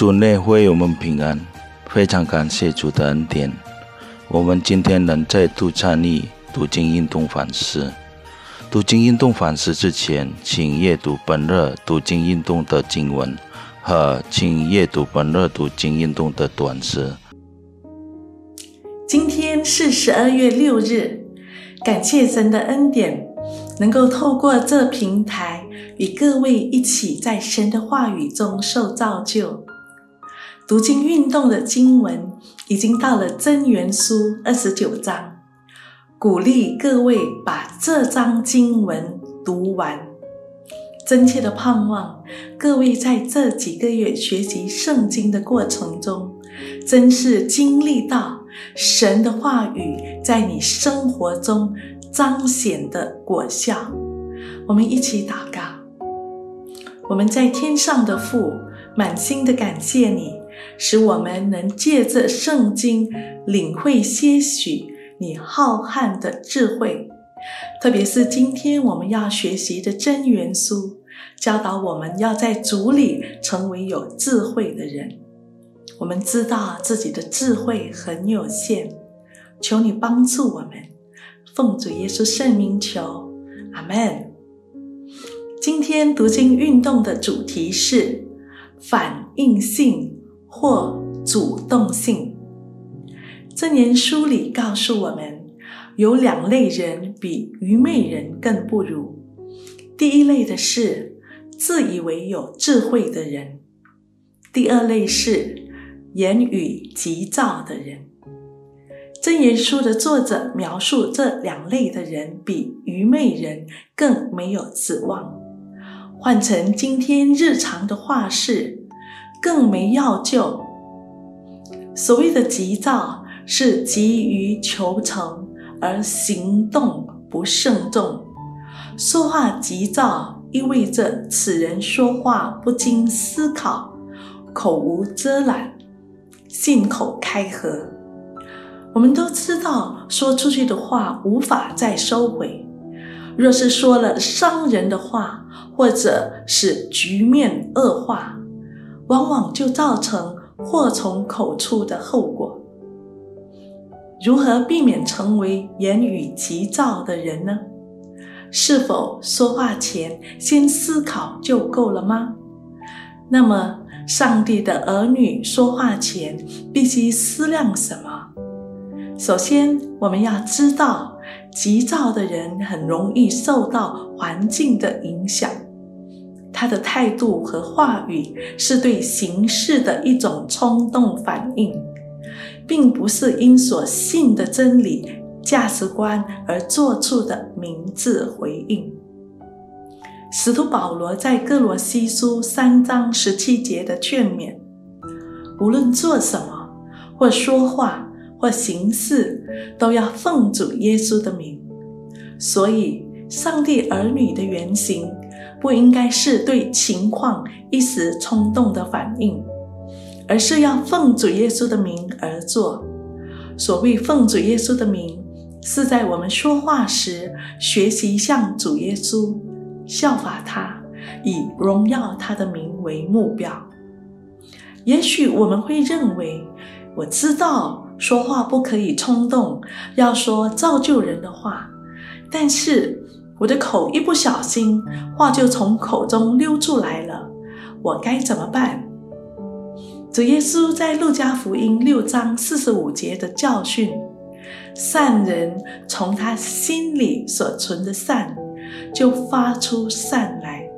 主内会我们平安，非常感谢主的恩典。我们今天能再度参与读经运动反思。读经运动反思之前，请阅读本日读经运动的经文和请阅读本日读经运动的短诗。今天是十二月六日，感谢神的恩典，能够透过这平台与各位一起在神的话语中受造就。读经运动的经文已经到了真元书二十九章，鼓励各位把这章经文读完。真切的盼望各位在这几个月学习圣经的过程中，真是经历到神的话语在你生活中彰显的果效。我们一起祷告，我们在天上的父，满心的感谢你。使我们能借着圣经领会些许你浩瀚的智慧，特别是今天我们要学习的真元书，教导我们要在主里成为有智慧的人。我们知道自己的智慧很有限，求你帮助我们，奉主耶稣圣名求，阿门。今天读经运动的主题是反应性。或主动性，这年书里告诉我们，有两类人比愚昧人更不如。第一类的是自以为有智慧的人，第二类是言语急躁的人。真言书的作者描述这两类的人比愚昧人更没有指望。换成今天日常的话是。更没要救。所谓的急躁，是急于求成而行动不慎重。说话急躁，意味着此人说话不经思考，口无遮拦，信口开河。我们都知道，说出去的话无法再收回。若是说了伤人的话，或者使局面恶化。往往就造成祸从口出的后果。如何避免成为言语急躁的人呢？是否说话前先思考就够了吗？那么，上帝的儿女说话前必须思量什么？首先，我们要知道，急躁的人很容易受到环境的影响。他的态度和话语是对形式的一种冲动反应，并不是因所信的真理、价值观而做出的明智回应。使徒保罗在哥罗西书三章十七节的劝勉：无论做什么，或说话，或行事，都要奉主耶稣的名。所以，上帝儿女的原型。不应该是对情况一时冲动的反应，而是要奉主耶稣的名而做。所谓奉主耶稣的名，是在我们说话时学习向主耶稣效法他，以荣耀他的名为目标。也许我们会认为，我知道说话不可以冲动，要说造就人的话，但是。我的口一不小心，话就从口中溜出来了，我该怎么办？主耶稣在路加福音六章四十五节的教训：善人从他心里所存的善，就发出善来；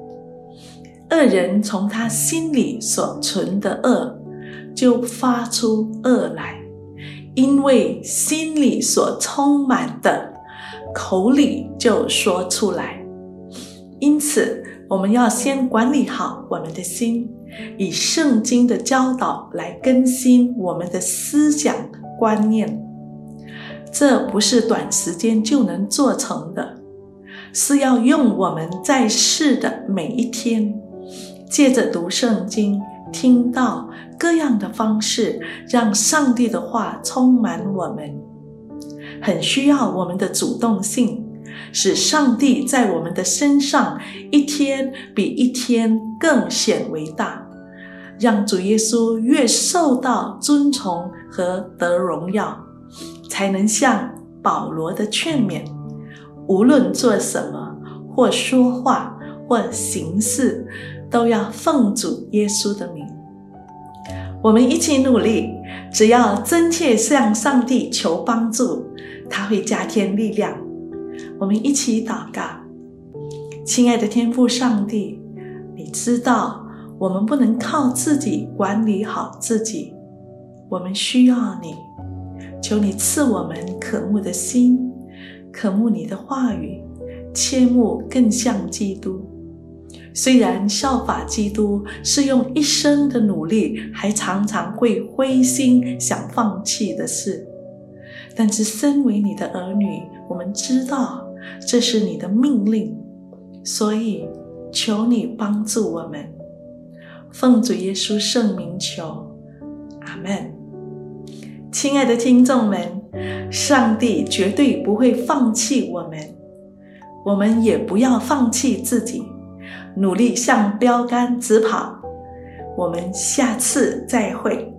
恶人从他心里所存的恶，就发出恶来。因为心里所充满的。口里就说出来，因此我们要先管理好我们的心，以圣经的教导来更新我们的思想观念。这不是短时间就能做成的，是要用我们在世的每一天，借着读圣经、听到各样的方式，让上帝的话充满我们。很需要我们的主动性，使上帝在我们的身上一天比一天更显为大，让主耶稣越受到尊崇和得荣耀，才能像保罗的劝勉，无论做什么，或说话，或行事，都要奉主耶稣的名。我们一起努力，只要真切向上帝求帮助，他会加添力量。我们一起祷告，亲爱的天父上帝，你知道。我们不能靠自己管理好自己，我们需要你。求你赐我们渴慕的心，渴慕你的话语，切慕更像基督。虽然效法基督是用一生的努力，还常常会灰心想放弃的事，但是身为你的儿女，我们知道这是你的命令，所以求你帮助我们。奉主耶稣圣名求，阿门。亲爱的听众们，上帝绝对不会放弃我们，我们也不要放弃自己，努力向标杆直跑。我们下次再会。